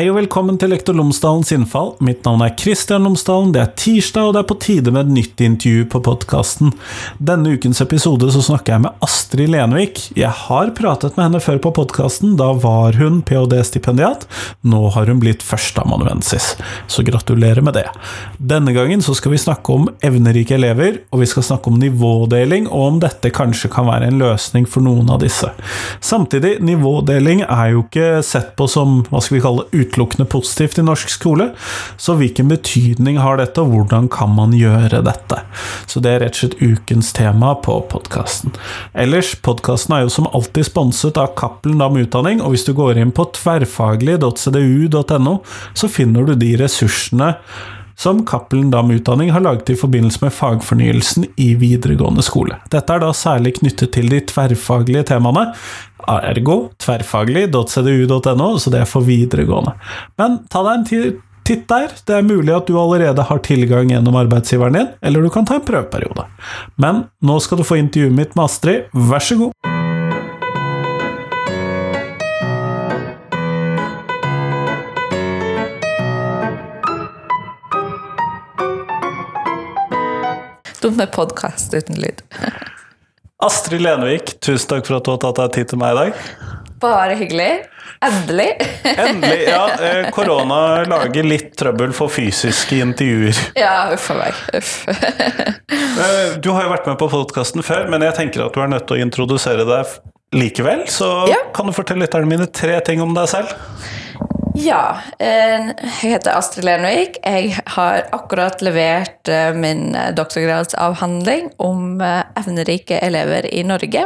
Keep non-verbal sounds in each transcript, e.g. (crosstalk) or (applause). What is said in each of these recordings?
Hei og velkommen til Lektor Lomsdalens innfall. Mitt navn er Kristian Lomsdalen. Det er tirsdag, og det er på tide med et nytt intervju på podkasten. Denne ukens episode så snakker jeg med Astrid Lenvik. Jeg har pratet med henne før på podkasten. Da var hun ph.d.-stipendiat. Nå har hun blitt førsteamanuensis, så gratulerer med det. Denne gangen så skal vi snakke om evnerike elever, og vi skal snakke om nivådeling, og om dette kanskje kan være en løsning for noen av disse. Samtidig, nivådeling er jo ikke sett på som hva skal vi kalle utelukkende positivt i norsk skole. Så hvilken betydning har dette, og hvordan kan man gjøre dette? Så det er rett og slett ukens tema på podkasten. Ellers, podkasten er jo som alltid sponset av Cappelen Dam Utdanning, og hvis du går inn på tverrfaglig.cdu.no, så finner du de ressursene som Cappelen Dam Utdanning har laget i forbindelse med fagfornyelsen i videregående skole. Dette er da særlig knyttet til de tverrfaglige temaene, ergo tverrfaglig.cdu.no, så det er for videregående. Men ta deg en titt der. Det er mulig at du allerede har tilgang gjennom arbeidsgiveren din, eller du kan ta en prøveperiode. Men nå skal du få intervjuet mitt med Astrid, vær så god. Dumt med podkast uten lyd. Astrid Lenvik, tusen takk for at du har tatt deg tid til meg i dag. Bare hyggelig. Endelig. Endelig. Ja, (laughs) eh, korona lager litt trøbbel for fysiske intervjuer. Ja, uff a meg. Uff. (laughs) Eh, Du har jo vært med på podkasten før, men jeg tenker at du er nødt til å introdusere deg likevel. Så Ja. kan du fortelle lytterne mine tre ting om deg selv? Ja, eh, jeg heter Astrid Lenvik. Jeg har akkurat levert eh, min eh, doktorgradsavhandling om evnerike elever i Norge.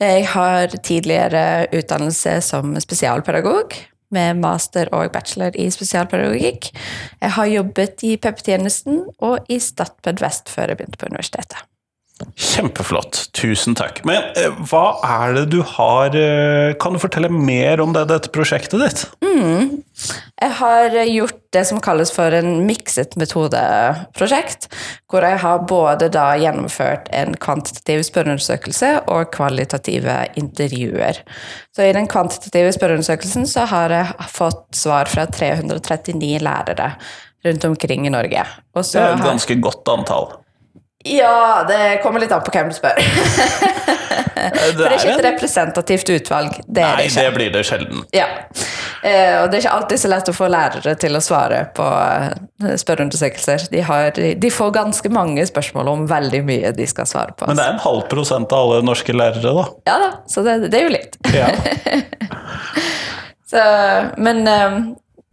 Jeg har tidligere utdannelse som spesialpedagog med master og bachelor i spesialpedagogikk. Jeg har jobbet i PP-tjenesten og i Statped Vest før jeg begynte på universitetet. Kjempeflott. Tusen takk. Men eh, hva er det du har eh, Kan du fortelle mer om det, dette prosjektet ditt? Jeg har gjort det som kalles for en mikset metodeprosjekt, hvor jeg har både da gjennomført en kvantitativ spørreundersøkelse og kvalitative intervjuer. Så i den kvantitative spørreundersøkelsen så har jeg fått svar fra 339 lærere rundt omkring i Norge. Og så Det er et ganske godt antall. Ja, det kommer litt an på hvem du spør. (laughs) For det er ikke et representativt utvalg. Det Nei, det det blir det sjelden. Ja. Eh, og det er ikke alltid så lett å få lærere til å svare på eh, spørreundersøkelser. De, har, de får ganske mange spørsmål om veldig mye de skal svare på. Men det er en halv prosent av alle norske lærere, da. Ja da, så det, det er jo litt. Ja. (laughs) Så, men eh,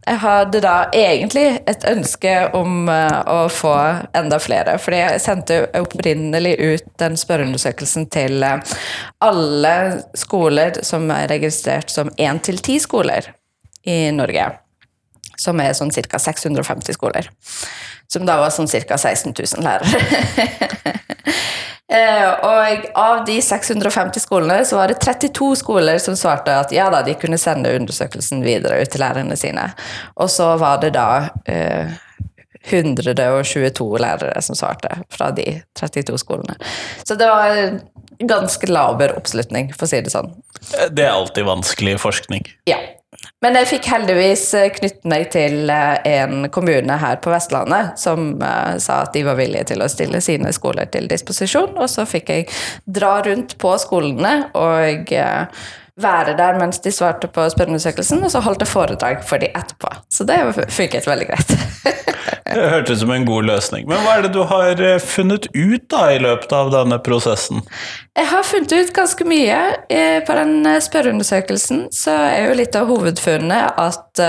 jeg hadde da egentlig et ønske om eh, å få enda flere. Fordi jeg sendte opprinnelig ut den spørreundersøkelsen til eh, alle skoler som er registrert som 1-10 skoler i Norge. Som er sånn ca. 650 skoler. Som da var sånn ca. 16 000 lærere. (laughs) Eh, og av de 650 skolene så var det 32 skoler som svarte at ja da, de kunne sende undersøkelsen videre ut til lærerne sine. Og så var det da eh, 122 lærere som svarte fra de 32 skolene. Så det var ganske laber oppslutning, for å si det sånn. Det er alltid vanskelig forskning. Ja. Men jeg fikk heldigvis eh, knytte meg til eh, en kommune her på Vestlandet som eh, sa at de var villige til å stille sine skoler til disposisjon, og så fikk jeg dra rundt på skolene og være der mens de svarte på spørreundersøkelsen, og så holdt jeg foredrag for de etterpå. Så det funket veldig greit. (laughs) Det hørtes ut som en god løsning. Men hva er det du har eh, funnet ut da i løpet av denne prosessen? Jeg har funnet ut ganske mye. Eh, På den eh, spørreundersøkelsen så er jo litt av hovedfunnet at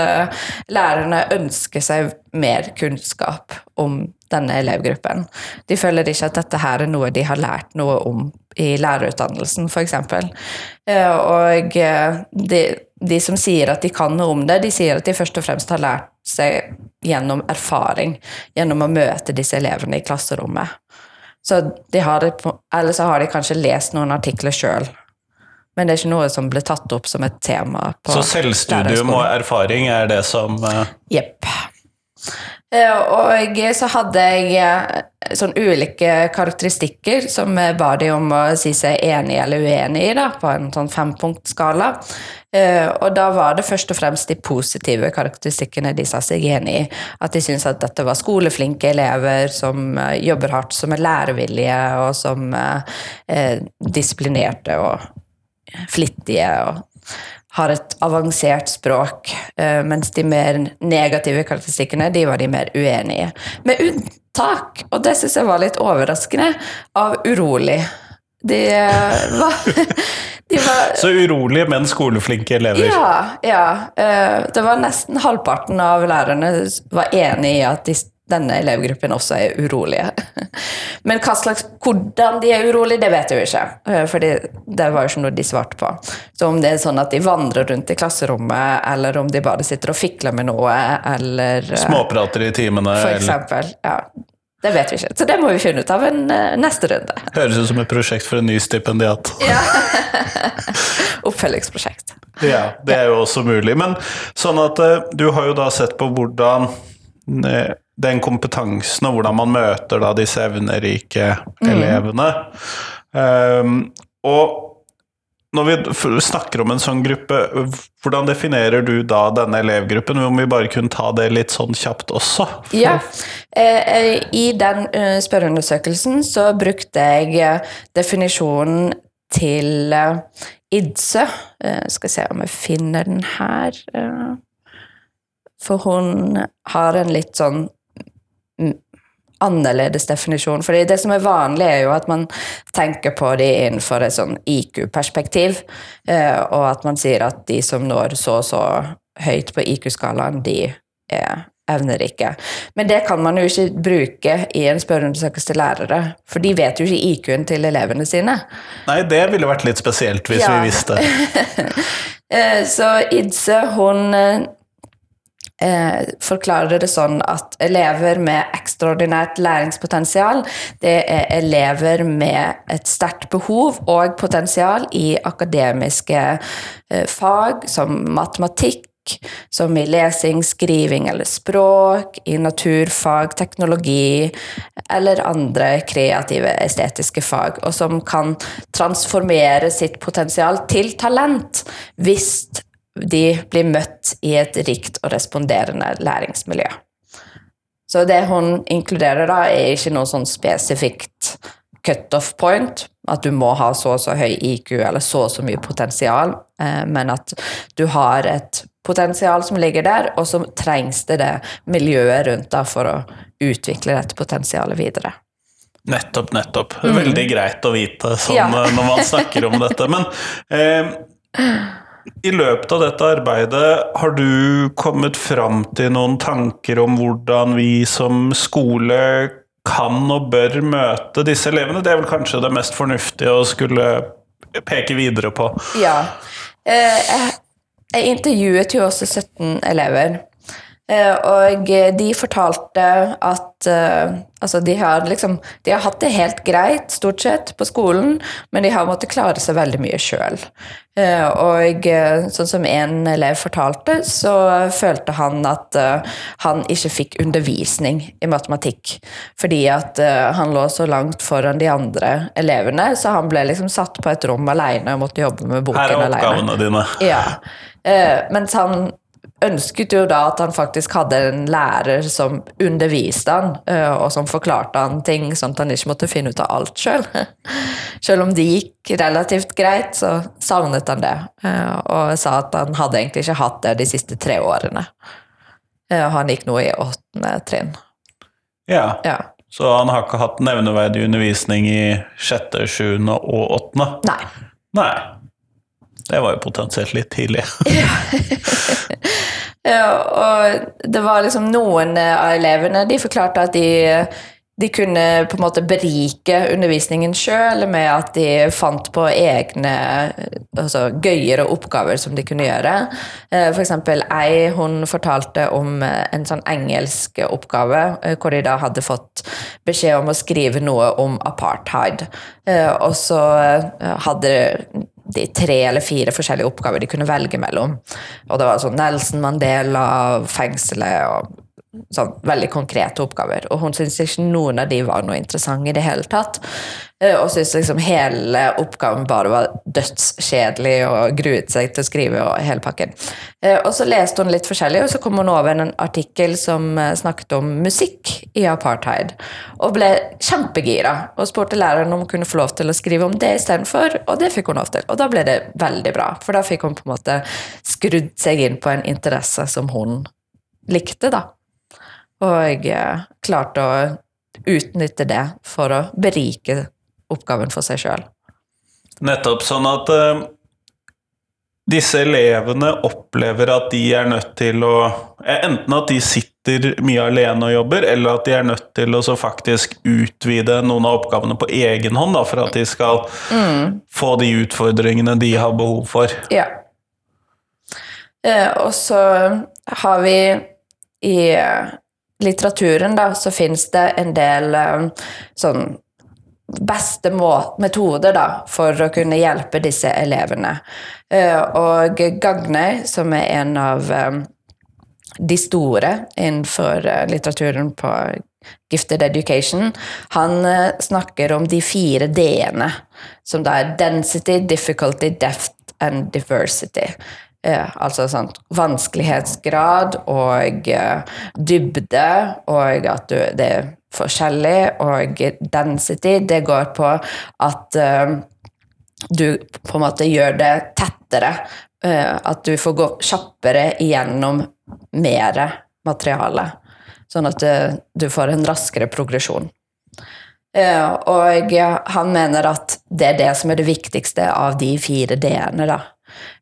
lærerne ønsker seg mer kunnskap om denne elevgruppen. De føler ikke at dette her er noe de har lært noe om i lærerutdannelsen, f.eks. Og eh, de, de som sier at de kan noe om det, de sier at de først og fremst har lært seg gjennom erfaring, gjennom å møte disse elevene i klasserommet. Så de har det eller så har de kanskje lest noen artikler sjøl. Men det er ikke noe som ble tatt opp som et tema. på Så selvstudium og erfaring er det som eh, Jepp. Eh, Og så hadde jeg sånn ulike karakteristikker som ba de om å si seg enig eller uenig i, da, på en sånn fempunktskala. Eh, og da var det først og fremst de positive karakteristikkene de sa seg enig i. At de syntes at dette var skoleflinke elever som eh, jobber hardt, som er lærevillige, og som er disiplinerte og flittige. og har et avansert språk, mens de mer negative karakteristikkene de var de mer uenige. Med unntak, og det syns jeg var litt overraskende, av urolig. De var, (laughs) de var Så urolige, men skoleflinke elever. Ja. ja. Det var nesten halvparten av lærerne var enig i at de denne elevgruppen også er urolige. (laughs) Men slags, hvordan de er urolige, det vet jeg jo ikke. For det var jo ikke noe de svarte på. Så om det er sånn at de vandrer rundt i klasserommet, eller om de bare sitter og fikler med noe, eller Småprater i timene. For eksempel. Ja. Det vet vi ikke. Så det må vi finne ut av en neste runde. (laughs) Høres ut som et prosjekt for en ny stipendiat. (laughs) Ja. Oppfølgingsprosjekt. Ja, det er jo også mulig. Men sånn at du har jo da sett på hvordan den kompetansen og hvordan man møter da disse evnerike elevene. Um, og når vi snakker om en sånn gruppe, hvordan definerer du da denne elevgruppen? Om vi bare kunne ta det litt sånn kjapt også? Ja. I den spørreundersøkelsen så brukte jeg definisjonen til IDSE. Skal se om jeg finner den her. For hun har en litt sånn annerledes definisjon. Fordi det som er vanlig, er jo at man tenker på de innenfor et sånn IQ-perspektiv, og at man sier at de som når så og så høyt på IQ-skalaen, de er evnerike. Men det kan man jo ikke bruke i en spørreundersøkelse til lærere, for de vet jo ikke IQ-en til elevene sine. Nei, det ville vært litt spesielt hvis ja. vi visste. (laughs) så Idse, hun eh, forklarer det sånn at elever med ekstraordinært læringspotensial, det er elever med et sterkt behov og potensial i akademiske eh, fag som matematikk, som i lesing, skriving eller språk, i naturfag, teknologi eller andre kreative, estetiske fag, og som kan transformere sitt potensial til talent hvis de blir møtt i et rikt og responderende læringsmiljø. Så det hun inkluderer da, er ikke noe sånn spesifikt cutoff point, at du må ha så og så høy IQ eller så og så mye potensial, eh, men at du har et potensial som ligger der, og så trengs det det miljøet rundt da for å utvikle dette potensialet videre. Nettopp, nettopp. Veldig mm. greit å vite sånn ja. Eh, når man snakker om dette. Men eh, (laughs) i løpet av dette arbeidet, har du kommet fram til noen tanker om hvordan vi som skole kan og bør møte disse elevene? Det er vel kanskje det mest fornuftige å skulle peke videre på? Ja. Eh, jeg intervjuet jo også 17 elever. Eh, og de fortalte at uh, altså de har, liksom, de har hatt det helt greit, stort sett, på skolen, men de har måttet klare seg veldig mye sjøl. Uh, og sånn som en elev fortalte, så følte han at han ikke fikk undervisning i matematikk. Fordi at han lå så langt foran de andre elevene, så han ble liksom satt på et rom alene og måtte jobbe med boken alene. Her er oppgavene dine. Ja. mens han ønsket jo da at han faktisk hadde en lærer som underviste han, eh, og som forklarte han ting, sånn at han ikke måtte finne ut av alt sjøl. Selv. (laughs) selv om det gikk relativt greit, så savnet han det, eh, og sa at han hadde egentlig ikke hatt det de siste tre årene. Eh, han gikk nå i åttende trinn. Ja. ja. Så han har ikke hatt nevneverdig undervisning i sjette, sjuende og åttende? Nei. Nei. Det var jo potensielt litt tidlig. (laughs) ja, og det var liksom noen av elevene de forklarte at de, de kunne på en måte berike undervisningen sjøl med at de fant på egne altså, gøyere oppgaver som de kunne gjøre. F.eks. for eksempel ei hun fortalte om en sånn engelsk oppgave eh, hvor de da hadde fått beskjed om å skrive noe om apartheid. Eh, og så hadde de tre eller fire forskjellige oppgaver de kunne velge mellom. Og det var sånn Nelson Mandela, fengselet og sånn veldig konkrete oppgaver. Og hun syntes ikke noen av de var noe interessante i det hele tatt. Eh, Og syntes liksom hele oppgaven bare var dødskjedelig og gruet seg til å skrive og hele pakken. Eh, Og så leste hun litt forskjellig, og så kom hun over en artikkel som eh, snakket om musikk i apartheid. Og ble kjempegira og spurte læreren om hun kunne få lov til å skrive om det istedenfor, og det fikk hun lov til. Og da ble det veldig bra, for da fikk hun på en måte skrudd seg inn på en interesse som hun likte, da. Og eh, klarte å utnytte det for å berike oppgaven for seg sjøl. Nettopp sånn at uh, disse elevene opplever at de er nødt til å eh, Enten at de sitter mye alene og jobber, eller at de er nødt til å så faktisk utvide noen av oppgavene på egen hånd, da, for at de skal få de utfordringene de har behov for. Ja. Uh, og så har vi i eh, litteraturen, da, så fins det en del eh, sånn beste metoder da, for å kunne hjelpe disse elevene. Eh, og Gagne, som er en av eh, de store innenfor litteraturen på Gifted Education, han snakker om de fire D-ene, som da er density, difficulty, deft and diversity. Eh, altså sånn vanskelighetsgrad og eh, dybde, og at du, det er forskjellig, og density, det går på at eh, du på en måte gjør det tettere. eh, at du får gå kjappere igjennom mer materiale. Sånn at eh, du får en raskere progresjon. Eh, og han mener at det er det som er det viktigste av de fire D-ene. da.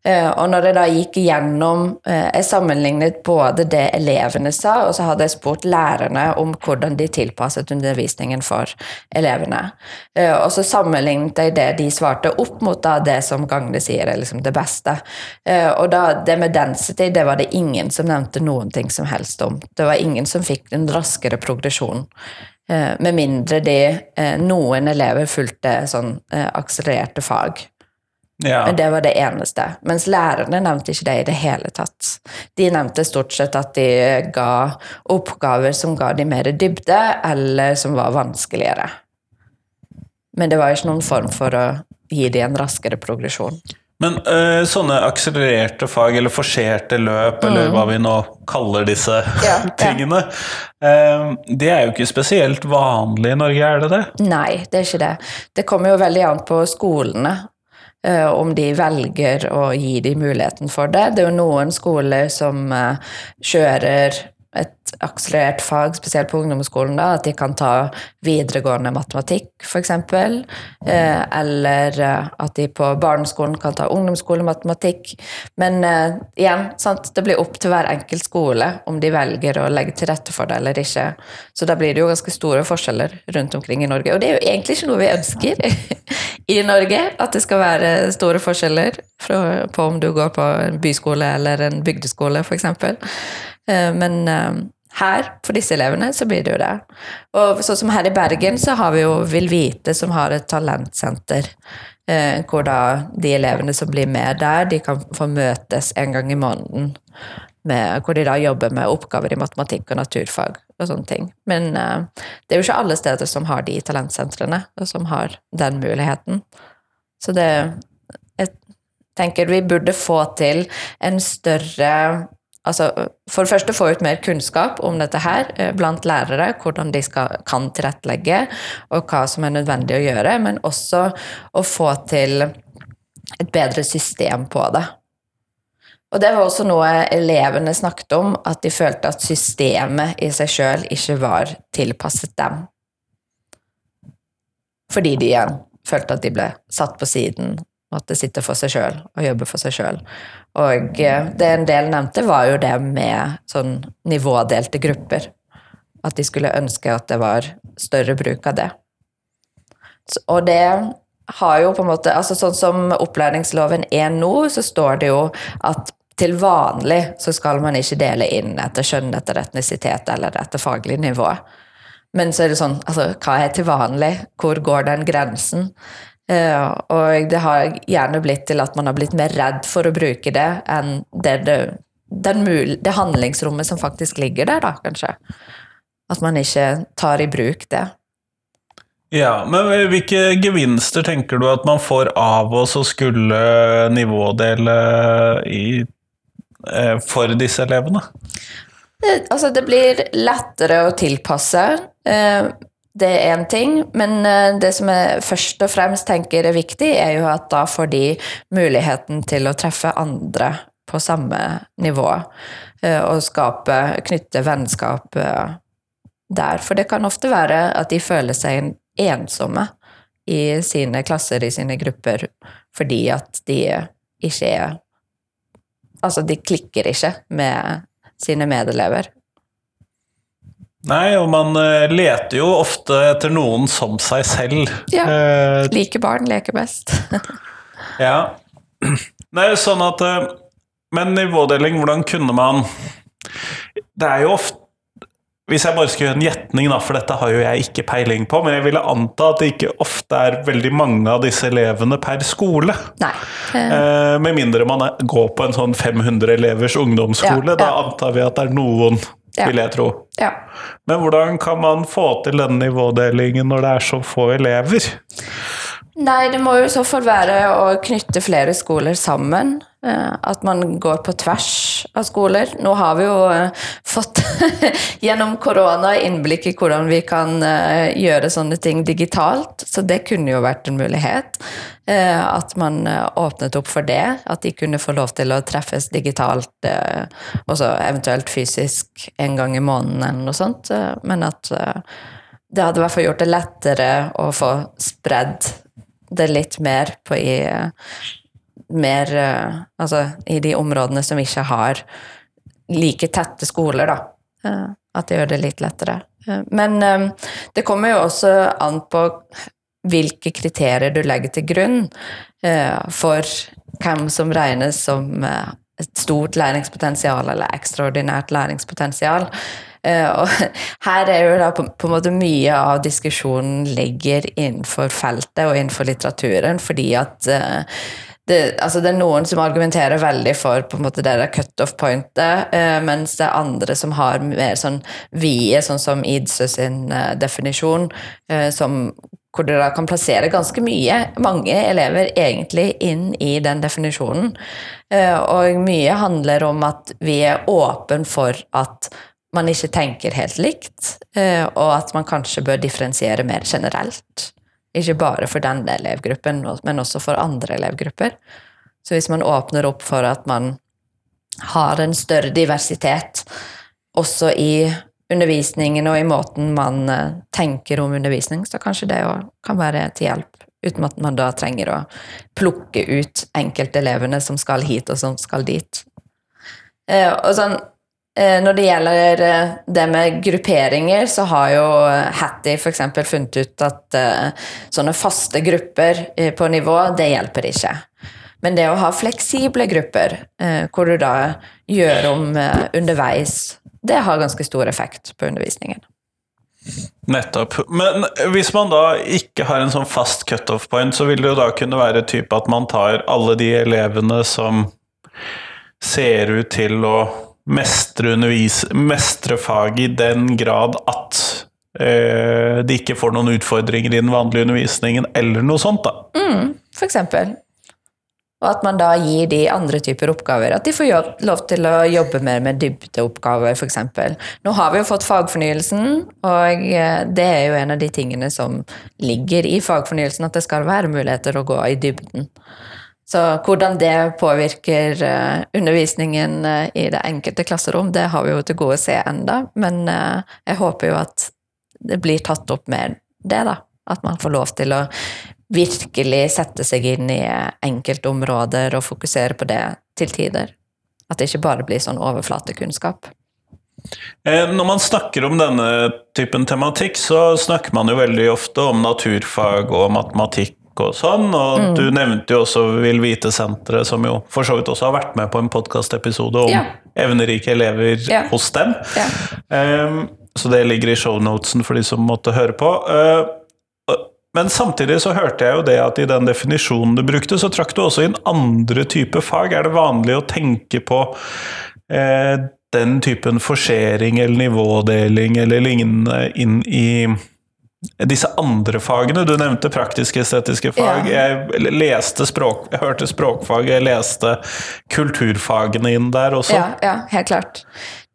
Eh, og når jeg da gikk igjennom eh, Jeg sammenlignet både det elevene sa, og så hadde jeg spurt lærerne om hvordan de tilpasset undervisningen for elevene. Eh, og så sammenlignet jeg det de svarte, opp mot da det som Gagne sier er liksom det beste. Og da, det med density det var det ingen som nevnte noen ting som helst om. Det var ingen som fikk en raskere progresjon. Med mindre de, noen elever fulgte sånn akselererte fag. Ja. Men det var det eneste. Mens lærerne nevnte ikke det i det hele tatt. De nevnte stort sett at de ga oppgaver som ga de mer dybde, eller som var vanskeligere. Men det var ikke noen form for å gi de en raskere progresjon. Men øh, sånne akselererte fag, eller forserte løp, eller hva vi nå kaller disse ja, (laughs) tingene, ja. øh, det er jo ikke spesielt vanlig i Norge, er det det? Nei, det er ikke det. Det kommer jo veldig an på skolene. Eh, om de velger å gi de muligheten for det. Det er jo noen skoler som eh, kjører et akselerert fag, spesielt på ungdomsskolen, da, at de kan ta videregående matematikk, f.eks. Eh, eller eh, at de på barneskolen kan ta ungdomsskolematematikk. Men eh, igjen, sant? det blir opp til hver enkelt skole om de velger å legge til rette for det eller ikke. Så da blir det jo ganske store forskjeller rundt omkring i Norge. Og det er jo egentlig ikke noe vi ønsker (laughs) i Norge, at det skal være store forskjeller på om du går på en byskole eller en bygdeskole, f.eks. Eh, Men eh, her, for disse elevene, så blir det jo det. Og sånn som her i Bergen, så har vi jo Vil Vite, som har et talentsenter. eh, Hvor da de elevene som blir med der, de kan få møtes en gang i måneden. Med, hvor de da jobber med oppgaver i matematikk og naturfag og sånne ting. Men eh, det er jo ikke alle steder som har de talentsentrene, og som har den muligheten. Så det Jeg tenker vi burde få til en større Altså, for det første få ut mer kunnskap om dette her eh, blant lærere, hvordan de skal, kan tilrettelegge, og hva som er nødvendig å gjøre, men også å få til et bedre system på det. Og det var også noe elevene snakket om, at de følte at systemet i seg sjøl ikke var tilpasset dem. Fordi de igjen følte at de ble satt på siden, og at det sitter for seg sjøl og jobber for seg sjøl. Og eh, det en del nevnte, var jo det med sånn nivådelte grupper. At de skulle ønske at det var større bruk av det. Og det har jo på en måte altså Sånn som opplæringsloven er nå, så står det jo at til vanlig så skal man ikke dele inn etter kjønn, etter etnisitet eller etter faglig nivå. Men så er det sånn, altså, hva er til vanlig? Hvor går den grensen? Eh, og det har gjerne blitt til at man har blitt mer redd for å bruke det enn det det den mul det handlingsrommet som faktisk ligger der, da, kanskje. At man ikke tar i bruk det. Ja, men hvilke gevinster tenker du at man får av oss å skulle nivådele i, eh, for disse elevene? Det, altså, det blir lettere å tilpasse. Eh, det er én ting, men eh, det som jeg først og fremst tenker er viktig, er jo at da får de muligheten til å treffe andre på samme nivå. Og skape, knytte vennskap der. For det kan ofte være at de føler seg ensomme i sine klasser, i sine grupper, fordi at de ikke er Altså, de klikker ikke med sine medelever. Nei, og man uh, leter jo ofte etter noen som seg selv. Ja. Uh, like barn leker best. (laughs) ja. Nei, sånn at uh, Men nivådeling, hvordan kunne man Det er jo ofte hvis jeg bare skal gjøre en gjetning, da, for dette har jo jeg ikke peiling på, men jeg ville anta at det ikke ofte er veldig mange av disse elevene per skole. Nei. Eh, med mindre man er, går på en sånn 500 elevers ungdomsskole. Ja, ja. Da antar vi at det er noen, ja. vil jeg tro. Ja. Men hvordan kan man få til denne nivådelingen når det er så få elever? Nei, det må jo i så fall være å knytte flere skoler sammen. Eh, at man går på tvers av skoler. Nå har vi jo eh, fått (laughs) gjennom korona innblikk i hvordan vi kan eh, gjøre sånne ting digitalt, så det kunne jo vært en mulighet. At man åpnet opp for det. At de kunne få lov til å treffes digitalt, også eventuelt fysisk en gang i måneden eller noe sånt. Men at det hadde i hvert fall gjort det lettere å få spredd det litt mer på i mer uh, Altså i de områdene som ikke har like tette skoler, da. Uh, at det gjør det litt lettere. Uh, men det kommer jo også an på hvilke kriterier du legger til grunn for hvem som regnes som et stort læringspotensial eller ekstraordinært læringspotensial. Uh, og (laughs) her er jo da på, på, en måte mye av diskusjonen ligger innenfor feltet og innenfor litteraturen, fordi at uh, det, altså det, er noen som argumenterer veldig for på en måte det der cutoff-pointet, uh, mens det er andre som har mer sånn vide, sånn som Idse sin definisjon, som hvor dere kan plassere ganske mye, mange elever egentlig, inn i den definisjonen. Og mye handler om at vi er åpen for at man ikke tenker helt likt, eh, og at man kanskje bør differensiere mer generelt. Ikke bare for den elevgruppen, men også for andre elevgrupper. Så hvis man åpner opp for at man har en større diversitet også i undervisningen og i måten man eh, tenker om undervisning, så kanskje det kan være til hjelp. Uten at man da trenger å plukke ut enkeltelevene som skal hit, og som skal dit. Eh, og sånn, når det gjelder eh, det med grupperinger, så har jo Hattie f.eks. funnet ut at uh, sånne faste grupper på nivå, det hjelper ikke. Men det å ha fleksible grupper, hvor du da gjør om underveis, det har ganske stor effekt på undervisningen. Nettopp. Men hvis man da ikke har en sånn fast cutoff point, så vil det jo da kunne være type at man tar alle de elevene som ser ut til å mestre, mestre faget i den grad at eh, de ikke får noen utfordringer i den vanlige undervisningen, eller noe sånt, da. Mm, for eksempel. Og at man da gir de andre typer oppgaver. At de får lov til å jobbe mer med dybdeoppgaver, f.eks. Nå har vi jo fått fagfornyelsen, og eh, det er jo en av de tingene som ligger i fagfornyelsen, at det skal være muligheter å gå i dybden. Så hvordan det påvirker uh, undervisningen uh, i det enkelte klasserom, det har vi jo til gode å se enda, men uh, jeg håper jo at det blir tatt opp med det, da. At man får lov til å virkelig sette seg inn i enkeltområder og fokusere på det til tider. At det ikke bare blir sånn overflatekunnskap. Når man snakker om denne typen tematikk, så snakker man jo veldig ofte om naturfag og matematikk og sånn. Og mm. du nevnte jo også Vil Vite-senteret, som jo for så vidt også har vært med på en podkastepisode om ja. evnerike elever ja. hos dem. Ja. Um, så det ligger i shownotesen for de som måtte høre på. Uh, men samtidig så hørte jeg jo det at i den definisjonen du brukte, så trakk du også inn andre typer fag. Er det vanlig å tenke på eh, den typen forsering eller nivådeling eller lignende inn i disse andre fagene. Du nevnte praktisk-estetiske fag. Ja. Jeg leste språk, jeg hørte språkfag, jeg leste kulturfagene inn der også. Ja, ja, helt klart.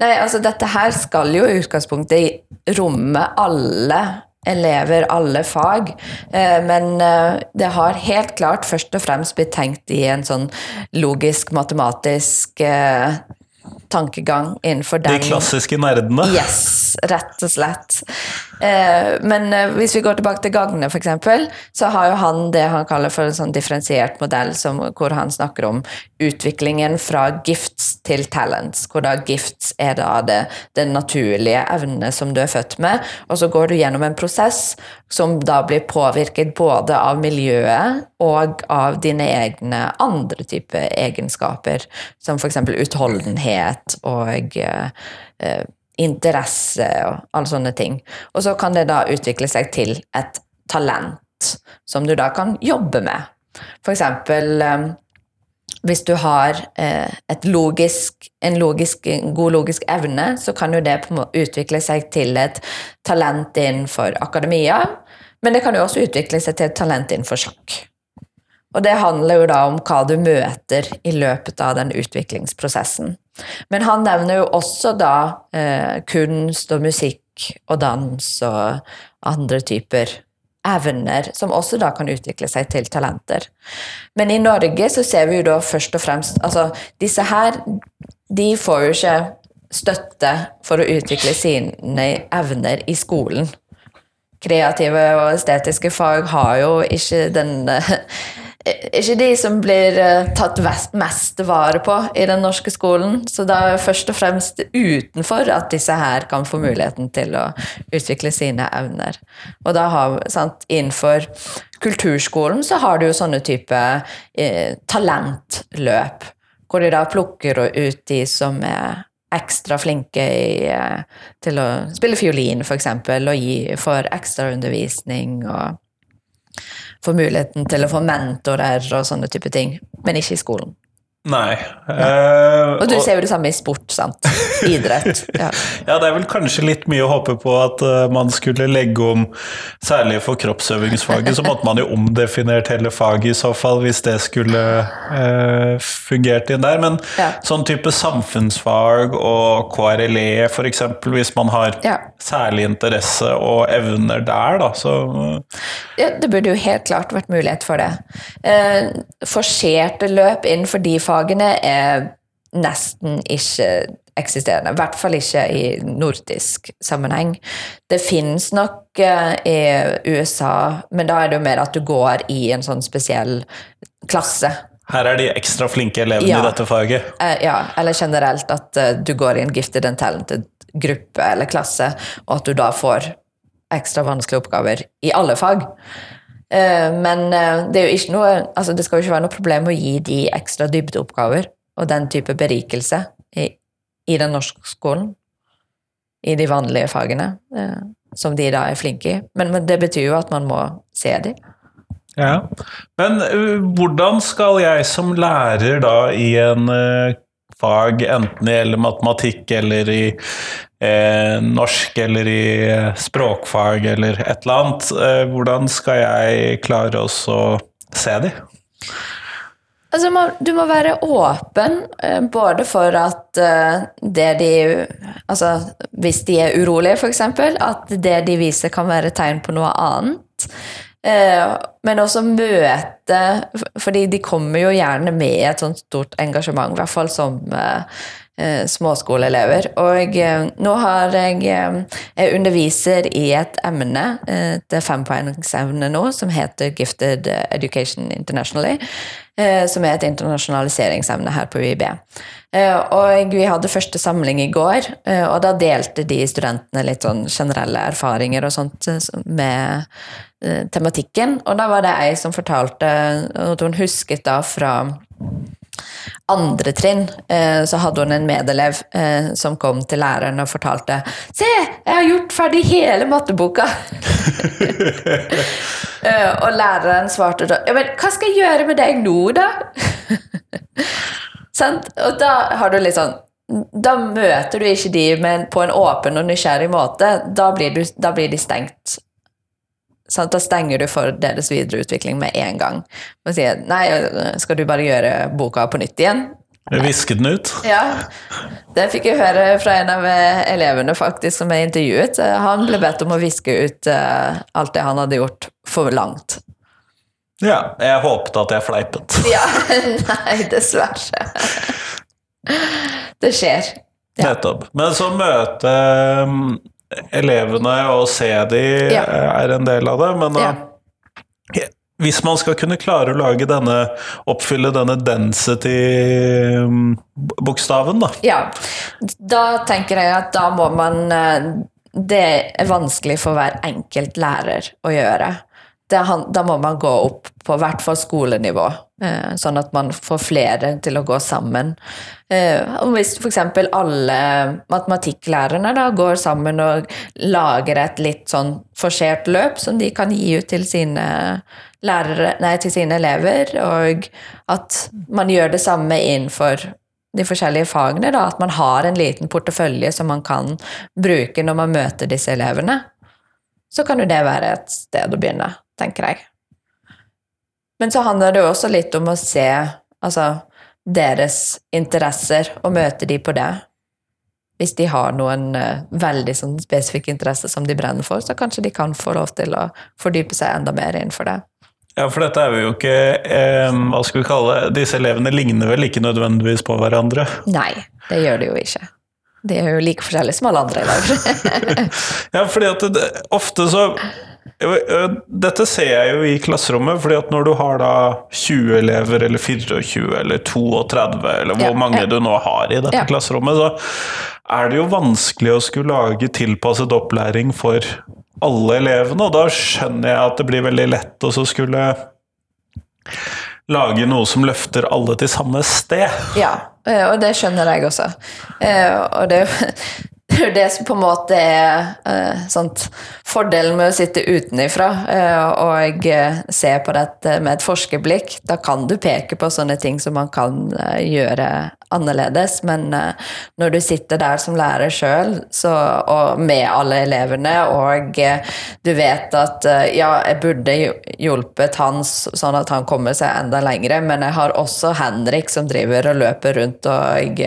Nei, altså dette her skal jo i utgangspunktet romme alle elever, alle fag. Eh, Men eh, det har helt klart først og fremst blitt tenkt i en sånn logisk, matematisk eh, tankegang innenfor De klassiske nerdene. Yes, rett og slett. Eh, men eh, hvis vi går tilbake til Gagne, f.eks., så har jo han det han kaller for en sånn differensiert modell, som, hvor han snakker om utviklingen fra gifts til talents. Hvor da gifts er da det, det naturlige evnene som du er født med, og så går du gjennom en prosess som da blir påvirket både av miljøet og av dine egne andre typer egenskaper, som f.eks. utholdenhet og eh, interesse og alle sånne ting. Og så kan det da utvikle seg til et talent som du da kan jobbe med. For eksempel eh, hvis du har eh, logisk, en, logisk, en god logisk evne, så kan jo det utvikle seg til et talent innenfor akademia, men det kan jo også utvikle seg til et talent innenfor sjakk. Og det handler jo da om hva du møter i løpet av den utviklingsprosessen. Men han nevner jo også da eh, kunst og musikk og dans og andre typer evner, som også da kan utvikle seg til talenter. Men i Norge så ser vi jo da først og fremst Altså, disse her, de får jo ikke støtte for å utvikle sine evner i skolen. Kreative og estetiske fag har jo ikke den ikke de som blir eh, tatt mest vare på i den norske skolen. Så det er først og fremst utenfor at disse her kan få muligheten til å utvikle sine evner. Og da har, sant, innenfor kulturskolen så har du jo sånne type eh, talentløp, hvor de da plukker ut de som er ekstra flinke i, eh, til å spille fiolin, f.eks., og gi for ekstraundervisning og får muligheten til å få mentorer og sånne type ting, men ikke i skolen. Nei. Eh, Og du ser jo det samme i sport, sant? Idrett. Ja. (laughs) Ja, det er vel kanskje litt mye å håpe på at eh, man skulle legge om Særlig for kroppsøvingsfaget, så måtte man jo omdefinert hele faget i så fall, hvis det skulle eh, fungert inn der. Men Ja. sånn type samfunnsfag og KRLE f.eks., hvis man har Ja. særlig interesse og evner der, da, så ja, det burde jo helt klart vært mulighet for det. Eh, forserte løp innenfor de fagene er nesten ikke eksisterende. I hvert fall ikke i nordisk sammenheng. Det finnes nok eh, i USA, men da er det jo mer at du går i en sånn spesiell klasse. her er de ekstra flinke elevene Ja. i dette faget. Eh, ja, eller generelt at eh, du går i en gifted and talented gruppe eller klasse, og at du da får ekstra vanskelige oppgaver i alle fag. Eh, men eh, det noe altså det skal jo ikke være noe problem å gi de ekstra dybdeoppgaver og den type berikelse i, i den norske skolen. I de vanlige fagene, eh, som de da er flinke i. Men, men det betyr jo at man må se de. Ja. Men hvordan skal jeg som lærer da i en fag, enten det gjelder matematikk eller i eh, norsk eller i eh, språkfag eller et eller annet, eh, hvordan skal jeg klare å se de? Altså, du må være åpen, eh, både for at eh, det de Altså, hvis de er urolige, f.eks., at det de viser, kan være tegn på noe annet. Eh, men også møte Fordi de kommer jo gjerne med et sånt stort engasjement, i hvert fall som eh, eh, småskoleelever. Og nå har jeg Jeg underviser i et emne, et fempoengsemne nå, som heter Gifted Education Internationally. Som er et internasjonaliseringsemne her på UiB. Og vi hadde første samling i går, og da delte de studentene litt sånn generelle erfaringer og sånt med tematikken. Og da var det ei som fortalte at hun husket da fra andre trinn eh, så hadde hun en medelev eh, som kom til læreren og fortalte Se, jeg har gjort ferdig hele matteboka! (laughs) Eh, og læreren svarte da Ja, men hva skal jeg gjøre med deg nå, da? (laughs) Og da har du litt sånn da møter du ikke de men på en åpen og nysgjerrig måte. Da blir, du, da blir de stengt. Sant? Da stenger du for deres videreutvikling med en gang. Og sier nei, skal du bare gjøre boka på nytt igjen? Viske den ut? Ja. Det fikk jeg høre fra en av elevene faktisk som jeg intervjuet. Han ble bedt om å viske ut uh, alt det han hadde gjort, for langt. Ja, jeg håpet at jeg fleipet. (laughs) Ja, Nei, dessverre. (laughs) Det skjer. Ja. Nettopp. Men så møte elevene og se de ja. er en del av det. Men da, ja. hvis man skal kunne klare å lage denne, oppfylle denne density-bokstaven, da Ja. Da tenker jeg at da må man eh, Det er vanskelig for hver enkelt lærer å gjøre det, da må man gå opp på hvert fall skolenivå, eh, sånn at man får flere til å gå sammen. Eh, og hvis f.eks. alle matematikklærerne da går sammen og lager et litt sånn forsert løp som de kan gi ut til sine, lærere, nei, til sine elever, og at man gjør det samme innenfor de forskjellige fagene, da, at man har en liten portefølje som man kan bruke når man møter disse elevene, så kan jo det være et sted å begynne tenker jeg. Men så handler det jo også litt om å se altså, deres interesser og møte de på det. Hvis de har noen uh, veldig sånn, spesifikke interesser som de brenner for, så kanskje de kan få lov til å fordype seg enda mer innenfor det. Ja, for dette er jo ikke eh, Hva skal vi kalle det? Disse elevene ligner vel ikke nødvendigvis på hverandre? Nei, det gjør de jo ikke. De er jo like forskjellige som alle andre elever. (laughs) ja, fordi at det, ofte så dette ser jeg jo i klasserommet, fordi at når du har da 20 elever, eller 24, eller 32, eller hvor ja, mange du nå har i dette ja. klasserommet, så er det jo vanskelig å skulle lage tilpasset opplæring for alle elevene, og da skjønner jeg at det blir veldig lett å skulle lage noe som løfter alle til samme sted. Ja, eh, og det skjønner jeg også. Eh, og det, det er det som på en måte er eh, sånt, fordelen med å sitte utenifra eh, og uh, se på dette med et forskerblikk. Da kan du peke på sånne ting som man kan gjøre annerledes, men når du sitter der som lærer sjøl og med alle elevene, og du vet at ja, jeg burde hjulpet Hans sånn at han kommer seg enda lengre, men jeg har også Henrik som driver og løper rundt og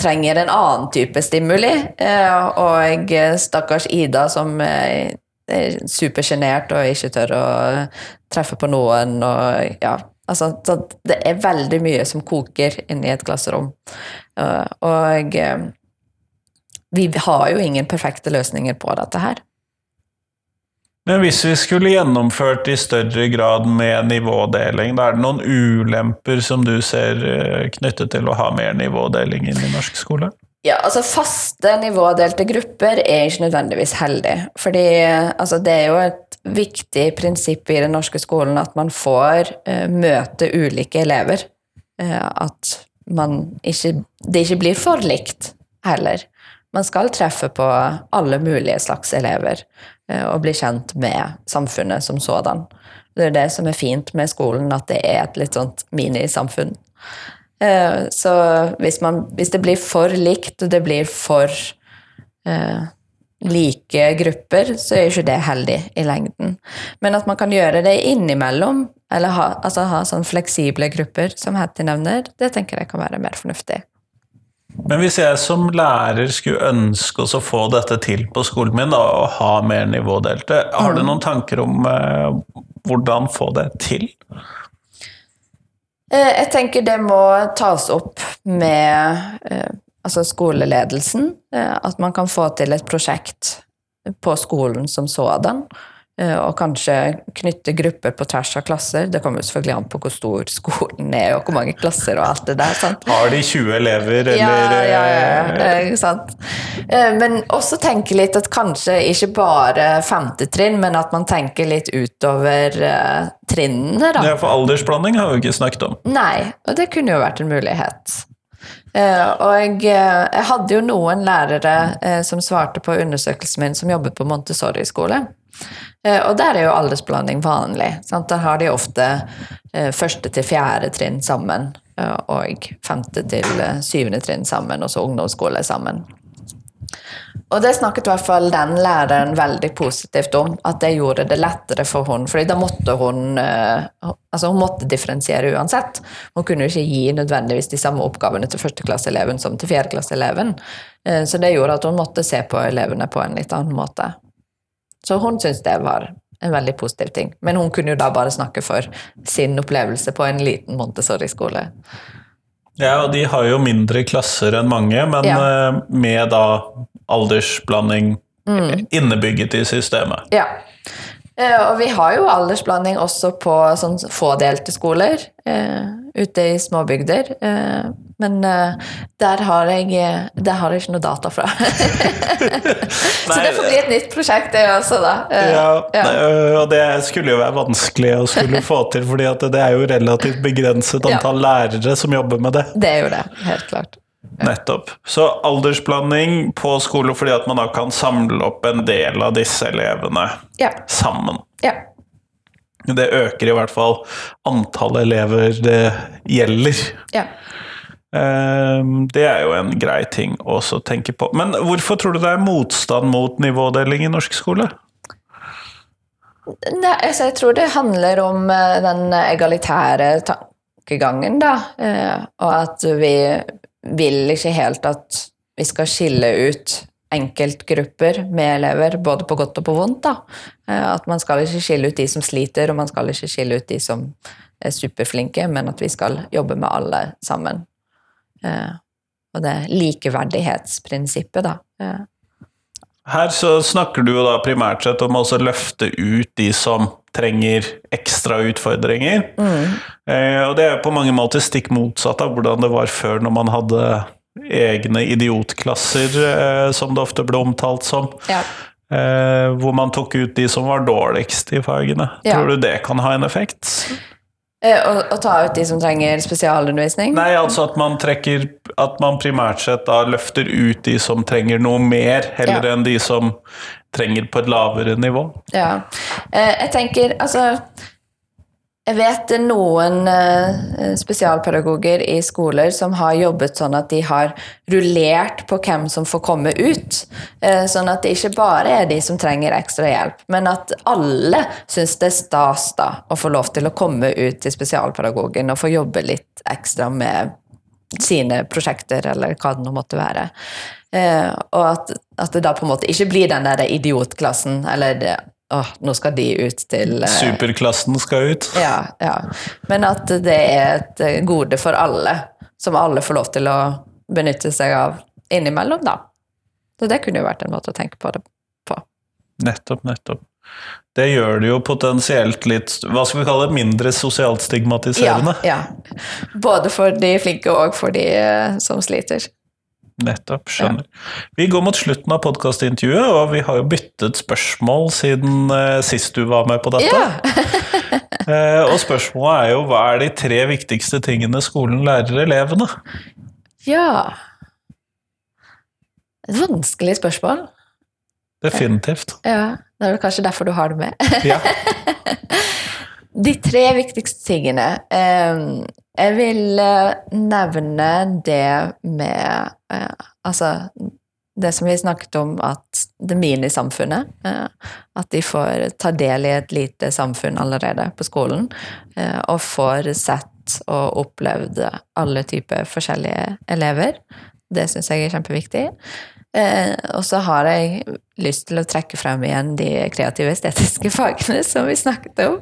trenger en annen type stimuli. Eh, og stakkars Ida som er supersjenert og ikke tør å treffe på noen. Og, ja, altså, det er veldig mye som koker inni et klasserom. Eh, og eh, vi har jo ingen perfekte løsninger på dette her. Men hvis vi skulle gjennomført i større grad med nivådeling, da er det noen ulemper som du ser eh, knyttet til å ha mer nivådeling inn i norsk skole? Ja, altså Faste nivådelte grupper er ikke nødvendigvis heldig. Fordi altså, det er jo et viktig prinsipp i den norske skolen at man får uh, møte ulike elever. Uh, at man ikke, det ikke blir for likt heller. Man skal treffe på alle mulige slags elever. Eh, og bli kjent med samfunnet som sådan. Det er det som er fint med skolen, at det er et litt sånt minisamfunn. Eh, så hvis, man, hvis det blir for likt, og det blir for eh, like grupper, så er ikke det heldig i lengden. Men at man kan gjøre det innimellom, eller ha, altså ha sånn fleksible grupper, som Hattie nevner, det tenker jeg kan være mer fornuftig. Men hvis jeg som lærer skulle ønske å få dette til på skolen min, da, og ha mer nivådelte, har du mm. noen tanker om eh, hvordan få det til? Eh, jeg tenker det må tas opp med eh, altså skoleledelsen. Eh, at man kan få til et prosjekt på skolen som sådan. Eh, og kanskje knytte grupper på tvers av klasser. Det kommer selvfølgelig an på hvor stor skolen er, og hvor mange klasser og alt det der. sant? Har de 20 elever, eller Ja, ja, ja, ja ikke sant. Eh, men også tenke litt at kanskje ikke bare femte trinn, men at man tenker litt utover trinnene, da. Ja, for aldersblanding har vi ikke snakket om. Nei, og det kunne jo vært en mulighet. Uh, og jeg, jeg hadde jo noen lærere uh, som svarte på undersøkelsen min, som jobbet på Montessori-skole. Eh, og der er jo aldersblanding vanlig. Sant? Der har de ofte eh, første til fjerde trinn sammen. eh, og femte til syvende trinn sammen, og så ungdomsskole sammen. Og det snakket i hvert fall den læreren veldig positivt om, at det gjorde det lettere for hun, fordi da måtte hun altså hun måtte differensiere uansett. Hun kunne jo ikke gi nødvendigvis de samme oppgavene til førsteklasseeleven som til fjerdeklasseeleven. Så det gjorde at hun måtte se på elevene på en litt annen måte. Så hun syntes det var en veldig positiv ting. Men hun kunne jo da bare snakke for sin opplevelse på en liten Montessori-skole. Ja, og de har jo mindre klasser enn mange, men Ja. eh, med da aldersblanding innebygget i systemet. Ja. Eh, Og vi har jo aldersblanding også på sånn fådelte skoler eh, ute i småbygder. Eh, men eh, der, har jeg, eh, der har jeg ikke noe data fra. (laughs) Så det får bli et nytt prosjekt, det også, da. Eh, Ja, ja. øh, og det skulle jo være vanskelig å skulle få til, fordi det er jo relativt begrenset (laughs) Ja. antall lærere som jobber med det. Det er jo det, helt klart. Nettopp. Så aldersblanding på skole fordi at man da kan samle opp en del av disse elevene Ja. sammen. ja. Det øker i hvert fall antallet elever det gjelder. ja. Ehm, Det er jo en grei ting også å tenke på. Men hvorfor tror du det er motstand mot nivådeling i norsk skole? Nei, altså jeg tror det handler om eh, den egalitære tankegangen, da. Eh, Og at vi vil ikke helt at vi skal skille ut enkeltgrupper med elever, både på godt og på vondt. da. Eh, At man skal ikke skille ut de som sliter, og man skal ikke skille ut de som er superflinke, men at vi skal jobbe med alle sammen. Eh, Og det likeverdighetsprinsippet, da. Eh, Her så snakker du jo da primært sett om å også løfte ut de som trenger ekstra utfordringer. Eh, og det er på mange måter stikk motsatt av hvordan det var før når man hadde egne idiotklasser, eh, som det ofte ble omtalt som. Ja. Eh, hvor man tok ut de som var dårligst i fagene. Ja. Tror du det kan ha en effekt? Eh, Og, og ta ut de som trenger spesialundervisning? Nei, altså at man trekker At man primært sett da løfter ut de som trenger noe mer, heller Ja. enn de som trenger på et lavere nivå. Ja. Eh, Jeg tenker, altså Jeg vet noen eh, spesialpedagoger i skoler som har jobbet sånn at de har rullert på hvem som får komme ut. Eh, Sånn at det ikke bare er de som trenger ekstra hjelp, men at alle syns det er stas da å få lov til å komme ut til spesialpedagogen og få jobbe litt ekstra med sine prosjekter, eller hva det nå måtte være. Eh, og at, at det da på en måte ikke blir den der idiotklassen, eller det, åh, nå skal de ut til eh, Superklassen skal ut. ja, ja. Men at det er et eh, gode for alle, som alle får lov til å benytte seg av innimellom, da. Så det kunne jo vært en måte å tenke på det på. Nettopp, nettopp. Det gjør det jo potensielt litt Hva skal vi kalle det? Mindre sosialt Ja, stigmatiserende. ja. Både for de flinke og for de eh, som sliter. Nettopp, skjønner. Vi går mot slutten av podkastintervjuet, og vi har jo byttet spørsmål siden eh, sist du var med på dette. Ja. (laughs) (laughs) Eh, og spørsmålet er jo hva er de tre viktigste tingene skolen lærer elevene? ja. Et vanskelig spørsmål. Definitivt. Ja, Det er vel kanskje derfor du har det med. Ja. (laughs) De tre viktigste tingene eh, Jeg vil eh, nevne det med eh, Altså det som vi snakket om, at det minisamfunnet eh, At de får ta del i et lite samfunn allerede på skolen. Og får sett og opplevd alle typer forskjellige elever. Det syns jeg er kjempeviktig. Eh, og så har jeg lyst til å trekke frem igjen de kreative estetiske (laughs) fagene som vi snakket om,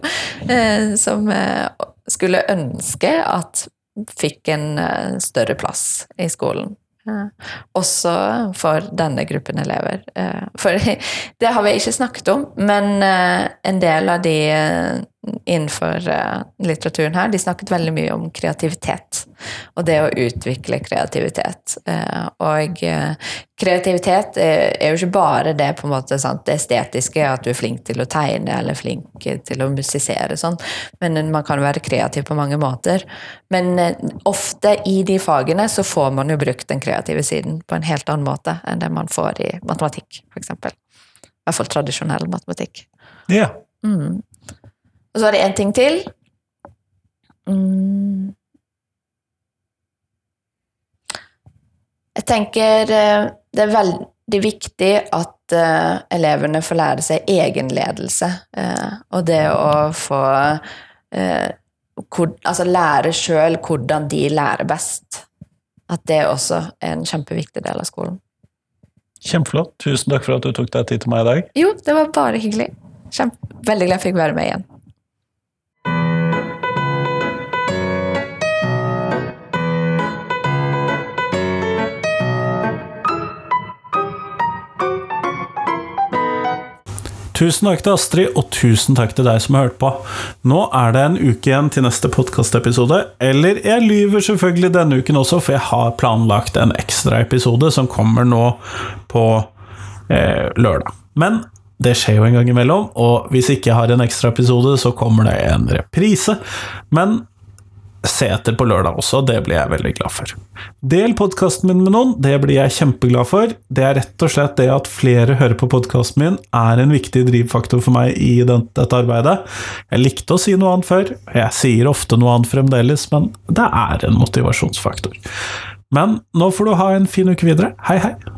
eh, som eh, skulle ønske at fikk en eh, større plass i skolen. Eh, også for denne gruppen elever. Eh, for (laughs) det har vi ikke snakket om, men en del av de innenfor eh, litteraturen her, de snakket veldig mye om kreativitet. Og det å utvikle kreativitet. Eh, og eh, kreativitet er, jo ikke bare det på en måte sant, det estetiske, at du er flink til å tegne eller flink til å musisere, sånn. men man kan være kreativ på mange måter. Men ofte i de fagene så får man jo brukt den kreative siden på en helt annen måte enn det man får i matematikk, f.eks. I hvert fall tradisjonell matematikk. ja. Mm. Og så var det én ting til. Mm. tenker eh, det er veldig viktig at eh, elevene får lære seg egenledelse. eh, og det å få hvor, Altså lære sjøl hvordan de lærer best. At det også er en kjempeviktig del av skolen. Kjempeflott. Tusen takk for at du tok deg tid til meg i dag. Jo, det var bare hyggelig. Kjempe, veldig glad jeg fikk være med igjen. Tusen takk til Astrid, og tusen takk til deg som har hørt på. Nå er det en uke igjen til neste podkastepisode. Eller jeg lyver selvfølgelig denne uken også, for jeg har planlagt en ekstraepisode som kommer nå på eh, lørdag. Men det skjer jo en gang imellom, og hvis ikke jeg har en ekstraepisode, så kommer det en reprise. Men se etter på lørdag også, det blir jeg veldig glad for. Del podkasten min med noen, det blir jeg kjempeglad for. Det er rett og slett det at flere hører på podkasten min, er en viktig drivfaktor for meg i dette arbeidet. Jeg likte å si noe annet før, jeg sier ofte noe annet fremdeles, men det er en motivasjonsfaktor. Men nå får du ha en fin uke videre. Hei, hei!